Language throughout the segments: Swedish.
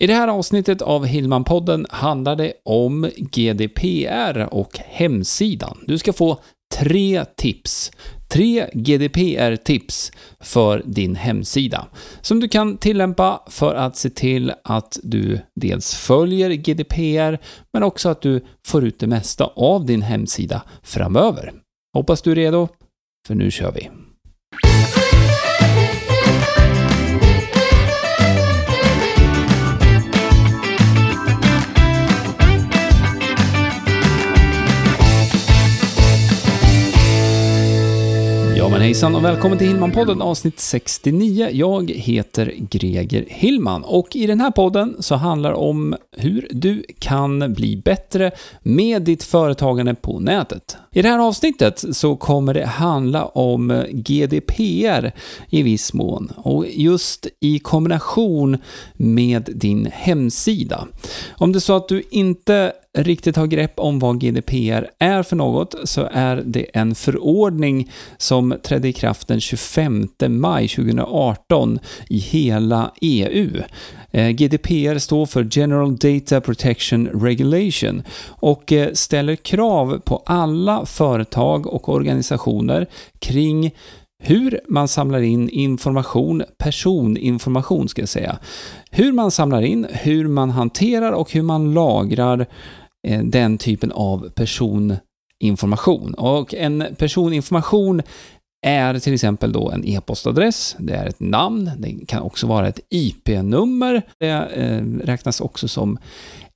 I det här avsnittet av Hillman-podden handlar det om GDPR och hemsidan. Du ska få tre tips. Tre GDPR-tips för din hemsida som du kan tillämpa för att se till att du dels följer GDPR men också att du får ut det mesta av din hemsida framöver. Hoppas du är redo, för nu kör vi! Men hejsan och välkommen till Hillman-podden avsnitt 69. Jag heter Greger Hillman och i den här podden så handlar det om hur du kan bli bättre med ditt företagande på nätet. I det här avsnittet så kommer det handla om GDPR i viss mån och just i kombination med din hemsida. Om det är så att du inte riktigt har grepp om vad GDPR är för något så är det en förordning som trädde i kraft den 25 maj 2018 i hela EU. Eh, GDPR står för General Data Protection Regulation och eh, ställer krav på alla företag och organisationer kring hur man samlar in information, personinformation ska jag säga. Hur man samlar in, hur man hanterar och hur man lagrar eh, Eh, den typen av personinformation. Och en personinformation är till exempel då en e-postadress, det är ett namn, det kan också vara ett IP-nummer. Det eh, räknas också som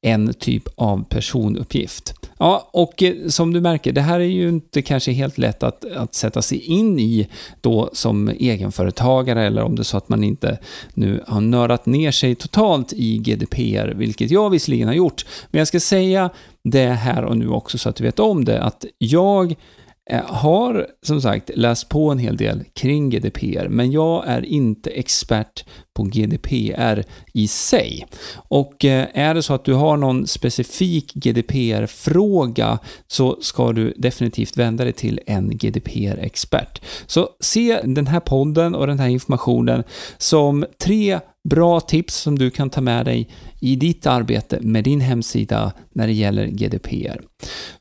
en typ av personuppgift. Ja, och eh, som du märker, det här är ju inte kanske helt lätt att, att sätta sig in i då som egenföretagare eller om det är så att man inte nu har nördat ner sig totalt i GDPR, vilket jag visserligen har gjort. Men jag ska säga det här och nu också så att du vet om det, att jag Eh, har som sagt läst på en hel del kring GDPR, men jag är inte expert på GDPR i sig. Och eh, är det så att du har någon specifik GDPR-fråga så ska du definitivt vända dig till en GDPR-expert. Så se den här podden och den här informationen som tre bra tips som du kan ta med dig i ditt arbete med din hemsida när det gäller GDPR.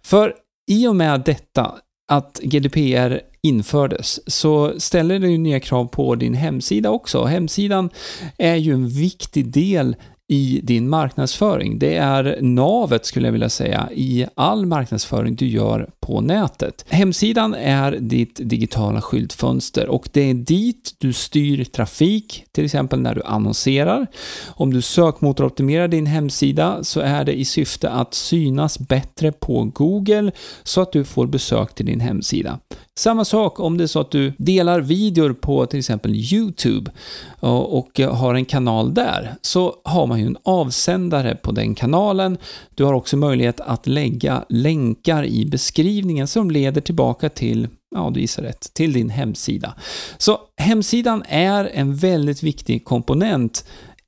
För i och med detta att GDPR infördes så ställer det ju nya krav på din hemsida också. Hemsidan är ju en viktig del i din marknadsföring. Det är navet skulle jag vilja säga i all marknadsföring du gör på nätet. Hemsidan är ditt digitala skyltfönster och det är dit du styr trafik, till exempel när du annonserar. Om du sökmotoroptimerar din hemsida så är det i syfte att synas bättre på Google så att du får besök till din hemsida. Samma sak om det är så att du delar videor på till exempel YouTube och har en kanal där, så har man ju en avsändare på den kanalen. Du har också möjlighet att lägga länkar i beskrivningen som leder tillbaka till Ja, du gissar rätt. Till din hemsida. Så hemsidan är en väldigt viktig komponent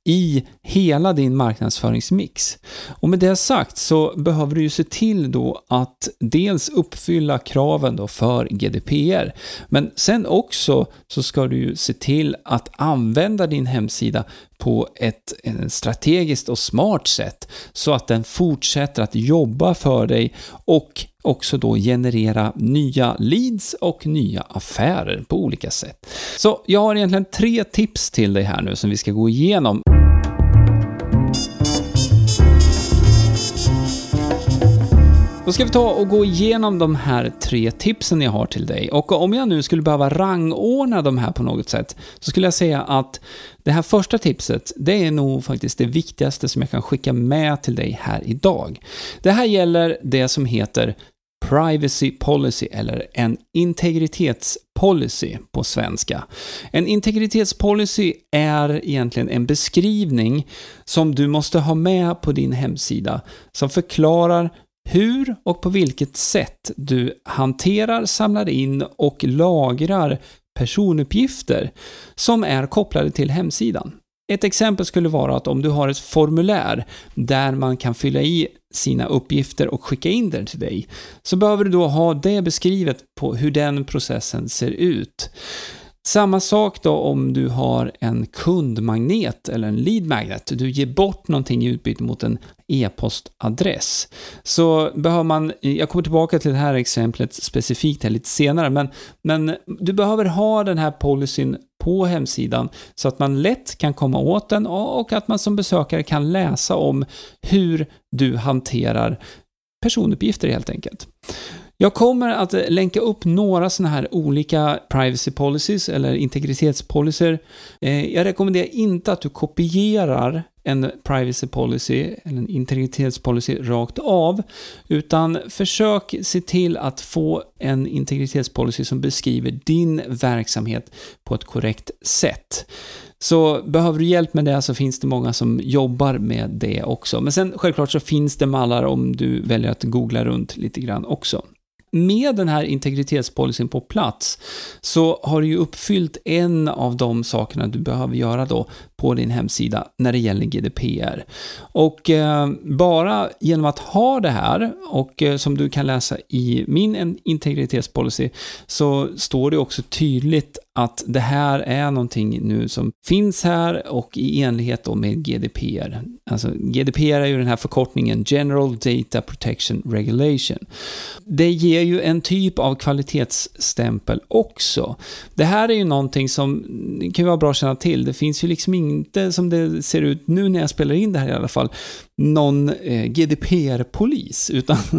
i hela din marknadsföringsmix. Och med det sagt så behöver du ju se till då att dels uppfylla kraven då för GDPR, men sen också så ska du ju se till att använda din hemsida på ett strategiskt och smart sätt så att den fortsätter att jobba för dig och också då generera nya leads och nya affärer på olika sätt. Så jag har egentligen tre tips till dig här nu som vi ska gå igenom. Då ska vi ta och gå igenom de här tre tipsen jag har till dig. Och om jag nu skulle behöva rangordna de här på något sätt, så skulle jag säga att det här första tipset, det är nog faktiskt det viktigaste som jag kan skicka med till dig här idag. Det här gäller det som heter Privacy Policy eller en integritetspolicy på svenska. En integritetspolicy är egentligen en beskrivning som du måste ha med på din hemsida som förklarar hur och på vilket sätt du hanterar, samlar in och lagrar personuppgifter som är kopplade till hemsidan. Ett exempel skulle vara att om du har ett formulär där man kan fylla i sina uppgifter och skicka in den till dig, så behöver du då ha det beskrivet på hur den processen ser ut. Samma sak då om du har en kundmagnet eller en lead magnet. Du ger bort någonting i utbyte mot en e-postadress. Så behöver man, jag kommer tillbaka till det här exemplet specifikt här lite senare, men, men du behöver ha den här policyn på hemsidan så att man lätt kan komma åt den och att man som besökare kan läsa om hur du hanterar personuppgifter helt enkelt. Jag kommer att länka upp några sådana här olika privacy policies eller integritetspolicyer. Eh, jag rekommenderar inte att du kopierar en privacy policy eller en integritetspolicy rakt av, utan försök se till att få en integritetspolicy som beskriver din verksamhet på ett korrekt sätt. Så behöver du hjälp med det så finns det många som jobbar med det också. Men sen självklart så finns det mallar om du väljer att googla runt lite grann också med den här integritetspolicyn på plats så har du ju uppfyllt en av de sakerna du behöver göra då på din hemsida när det gäller GDPR. Och eh, bara genom att ha det här och eh, som du kan läsa i min integritetspolicy så står det också tydligt att det här är någonting nu som finns här och i enlighet då med GDPR. Alltså GDPR är ju den här förkortningen General Data Protection Regulation. Det ger ju en typ av kvalitetsstämpel också. Det här är ju någonting som kan vara bra att känna till. Det finns ju liksom inte, som det ser ut nu när jag spelar in det här i alla fall, någon eh, GDPR-polis, utan,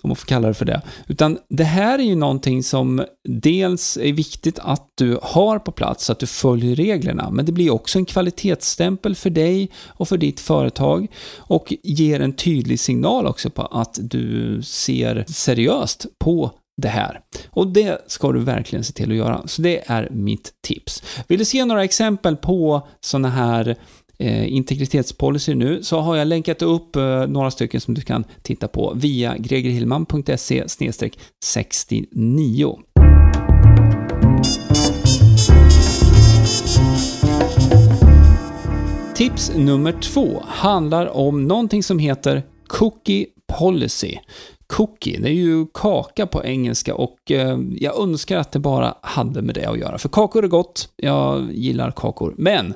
om man får kalla det för det. Utan det här är ju någonting som dels är viktigt att du har på plats, så att du följer reglerna, men det blir också en kvalitetsstämpel för dig och för ditt företag och ger en tydlig signal också på att du ser seriöst på det här. Och det ska du verkligen se till att göra. Så det är mitt tips. Vill du se några exempel på sådana här eh, Eh, integritetspolicy nu så har jag länkat upp eh, några stycken som du kan titta på via gregerhillman.se 69. Tips nummer två handlar om någonting som heter Cookie Policy. Cookie, det är ju kaka på engelska och eh, jag önskar att det bara hade med det att göra. För kakor är gott, jag gillar kakor. Men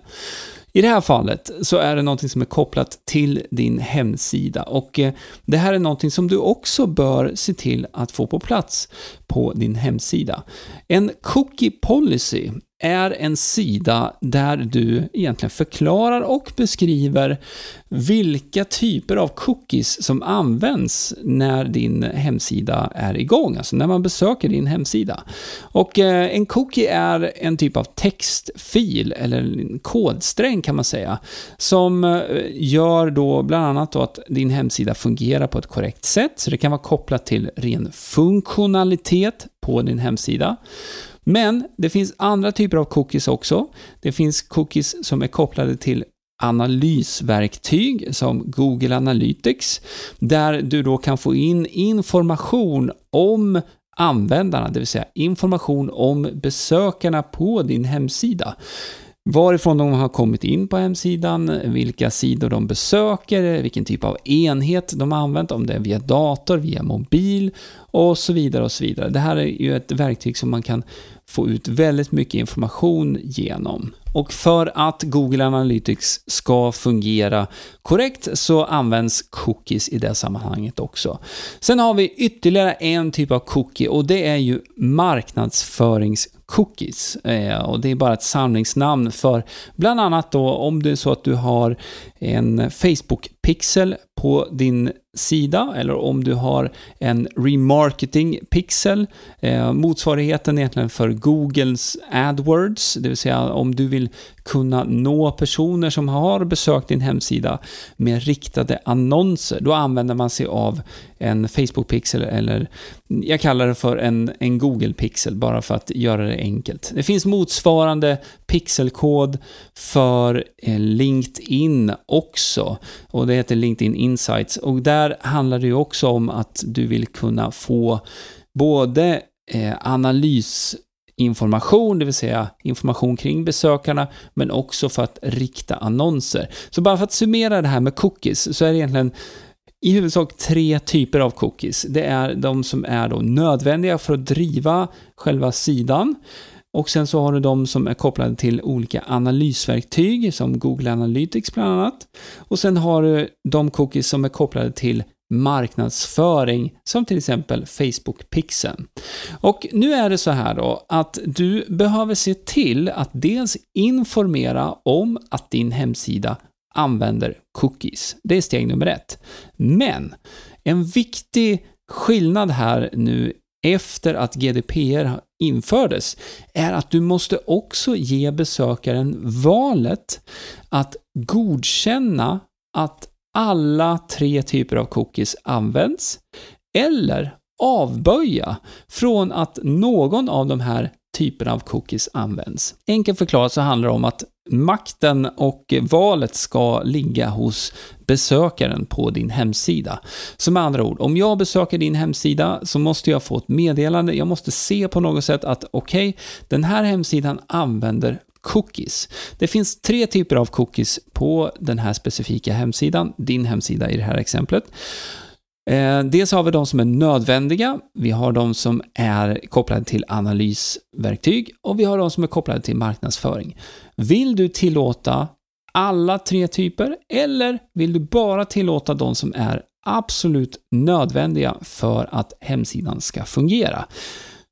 i det här fallet så är det någonting som är kopplat till din hemsida och eh, det här är någonting som du också bör se till att få på plats på din hemsida. En cookie policy är en sida där du egentligen förklarar och beskriver vilka typer av cookies som används när din hemsida är igång, alltså när man besöker din hemsida. Och eh, en cookie är en typ av textfil, eller en kodsträng kan man säga, som eh, gör då bland annat då att din hemsida fungerar på ett korrekt sätt, så det kan vara kopplat till ren funktionalitet på din hemsida. Men det finns andra typer av cookies också. Det finns cookies som är kopplade till analysverktyg som Google Analytics, där du då kan få in information om användarna, det vill säga information om besökarna på din hemsida varifrån de har kommit in på hemsidan, vilka sidor de besöker, vilken typ av enhet de har använt, om det är via dator, via mobil och så vidare och så vidare. Det här är ju ett verktyg som man kan få ut väldigt mycket information genom. Och för att Google Analytics ska fungera korrekt så används cookies i det sammanhanget också. Sen har vi ytterligare en typ av cookie och det är ju marknadsförings cookies. Eh, och det är bara ett samlingsnamn för bland annat då om det är så att du har en Facebook-pixel på din sida eller om du har en remarketing pixel, eh, motsvarigheten egentligen för Googles AdWords, det vill säga om du vill kunna nå personer som har besökt din hemsida med riktade annonser, då använder man sig av en Facebook-pixel eller jag kallar det för en, en Google-pixel bara för att göra det enkelt. Det finns motsvarande pixelkod för eh, LinkedIn också och det heter LinkedIn Insights och där handlar det ju också om att du vill kunna få både eh, analys information, det vill säga information kring besökarna, men också för att rikta annonser. Så bara för att summera det här med cookies, så är det egentligen i huvudsak tre typer av cookies. Det är de som är då nödvändiga för att driva själva sidan. Och sen så har du de som är kopplade till olika analysverktyg som Google Analytics bland annat. Och sen har du de cookies som är kopplade till marknadsföring som till exempel Facebook Pixeln. Och nu är det så här då att du behöver se till att dels informera om att din hemsida använder cookies. Det är steg nummer ett. Men en viktig skillnad här nu efter att GDPR infördes är att du måste också ge besökaren valet att godkänna att alla tre typer av cookies används eller avböja från att någon av de här typen av cookies används. Enkelt förklarat så handlar det om att makten och valet ska ligga hos besökaren på din hemsida. Så med andra ord, om jag besöker din hemsida så måste jag få ett meddelande, jag måste se på något sätt att okej, okay, den här hemsidan använder cookies. Det finns tre typer av cookies på den här specifika hemsidan, din hemsida i det här exemplet. Eh, dels har vi de som är nödvändiga, vi har de som är kopplade till analysverktyg och vi har de som är kopplade till marknadsföring. Vill du tillåta alla tre typer eller vill du bara tillåta de som är absolut nödvändiga för att hemsidan ska fungera?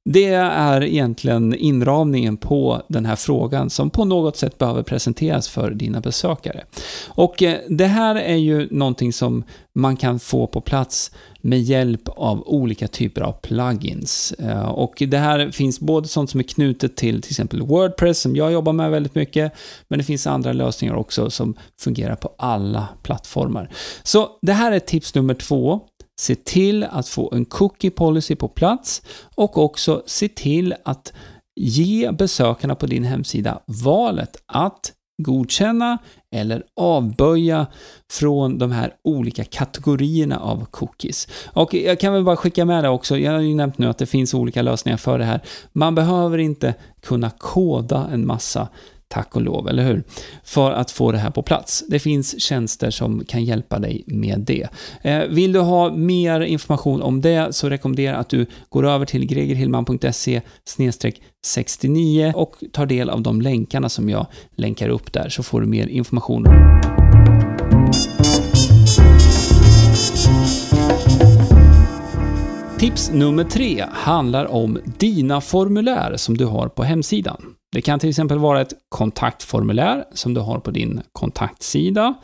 Det är egentligen inramningen på den här frågan som på något sätt behöver presenteras för dina besökare. Och eh, det här är ju någonting som man kan få på plats med hjälp av olika typer av plugins. Eh, och det här finns både sånt som är knutet till till exempel Wordpress som jag jobbar med väldigt mycket, men det finns andra lösningar också som fungerar på alla plattformar. Så det här är tips nummer två se till att få en cookie policy på plats och också se till att ge besökarna på din hemsida valet att godkänna eller avböja från de här olika kategorierna av cookies. Och jag kan väl bara skicka med det också, jag har ju nämnt nu att det finns olika lösningar för det här. Man behöver inte kunna koda en massa Tack och lov, eller hur? För att få det här på plats. Det finns tjänster som kan hjälpa dig med det. Eh, vill du ha mer information om det så rekommenderar jag att du går över till gregerhillman.se 69 och tar del av de länkarna som jag länkar upp där så får du mer information. Tips nummer tre handlar om dina formulär som du har på hemsidan. Det kan till exempel vara ett kontaktformulär som du har på din kontaktsida.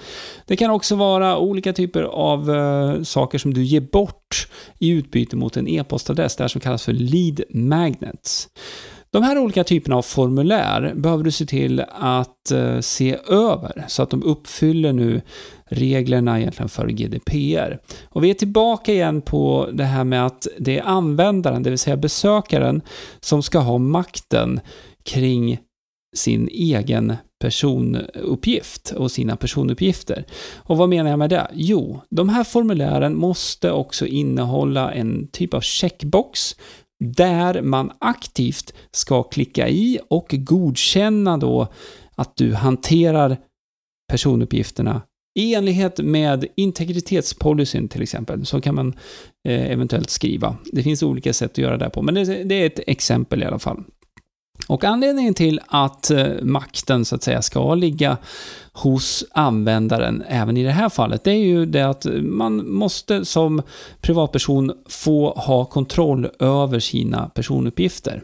Det kan också vara olika typer av eh, saker som du ger bort i utbyte mot en e-postadress, det här som kallas för lead magnets. De här olika typerna av formulär behöver du se till att eh, se över så att de uppfyller nu reglerna egentligen för GDPR. Och vi är tillbaka igen på det här med att det är användaren, det vill säga besökaren, som ska ha makten kring sin egen personuppgift och sina personuppgifter. Och vad menar jag med det? Jo, de här formulären måste också innehålla en typ av checkbox där man aktivt ska klicka i och godkänna då att du hanterar personuppgifterna i enlighet med integritetspolicyn till exempel, så kan man eh, eventuellt skriva. Det finns olika sätt att göra det på, men det är ett exempel i alla fall. Och anledningen till att eh, makten så att säga ska ligga hos användaren även i det här fallet, det är ju det att man måste som privatperson få ha kontroll över sina personuppgifter.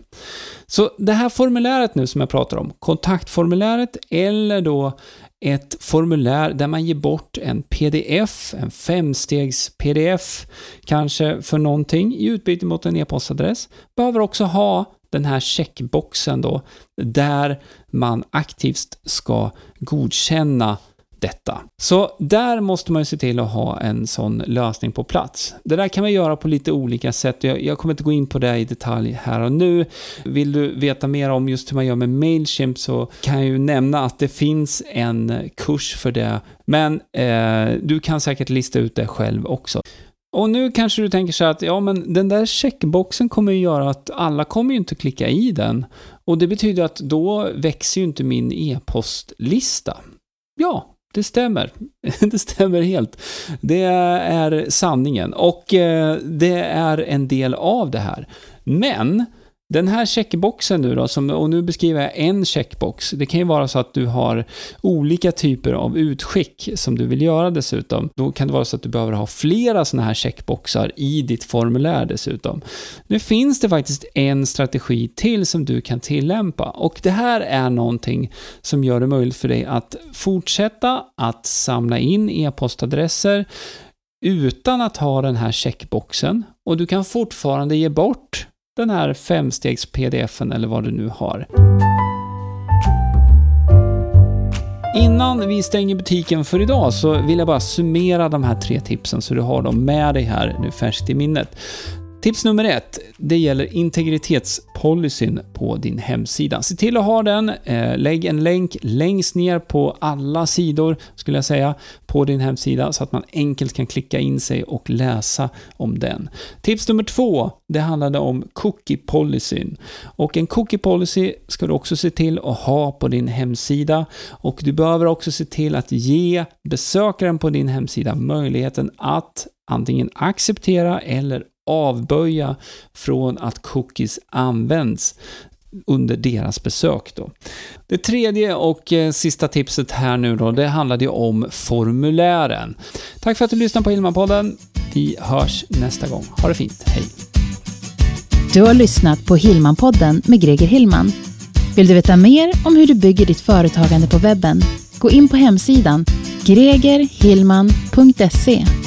Så det här formuläret nu som jag pratar om, kontaktformuläret eller då ett formulär där man ger bort en pdf, en femstegs pdf, kanske för någonting i utbyte mot en e-postadress, behöver också ha den här checkboxen då, där man aktivt ska godkänna detta. Så där måste man ju se till att ha en sån lösning på plats. Det där kan man göra på lite olika sätt. Jag, jag kommer inte gå in på det i detalj här och nu. Vill du veta mer om just hur man gör med Mailchimp så kan jag ju nämna att det finns en kurs för det. Men eh, du kan säkert lista ut det själv också. Och nu kanske du tänker så att ja, men den där checkboxen kommer ju göra att alla kommer ju inte klicka i den. Och det betyder att då växer ju inte min e-postlista. Ja, det stämmer. Det stämmer helt. Det är sanningen. Och eh, det är en del av det här. Men den här checkboxen nu då, som, och nu beskriver jag en checkbox. Det kan ju vara så att du har olika typer av utskick som du vill göra dessutom. Då kan det vara så att du behöver ha flera sådana här checkboxar i ditt formulär dessutom. Nu finns det faktiskt en strategi till som du kan tillämpa och det här är någonting som gör det möjligt för dig att fortsätta att samla in e-postadresser utan att ha den här checkboxen och du kan fortfarande ge bort den här femstegs-pdfen eller vad du nu har. Innan vi stänger butiken för idag så vill jag bara summera de här tre tipsen så du har dem med dig här nu färskt i minnet. Tips nummer ett, det gäller integritetspolicyn på din hemsida. Se till att ha den, eh, lägg en länk längst ner på alla sidor, skulle jag säga, på din hemsida så att man enkelt kan klicka in sig och läsa om den. Tips nummer två, det handlade om cookie policyn. Och en cookie policy ska du också se till att ha på din hemsida och du behöver också se till att ge besökaren på din hemsida möjligheten att antingen acceptera eller avböja från att cookies används under deras besök. Då. Det tredje och eh, sista tipset här nu då, det handlade ju om formulären. Tack för att du lyssnade på Hillmanpodden. Vi hörs nästa gång. Ha det fint. Hej! Du har lyssnat på Hillmanpodden med Greger Hillman. Vill du veta mer om hur du bygger ditt företagande på webben? Gå in på hemsidan gregerhillman.se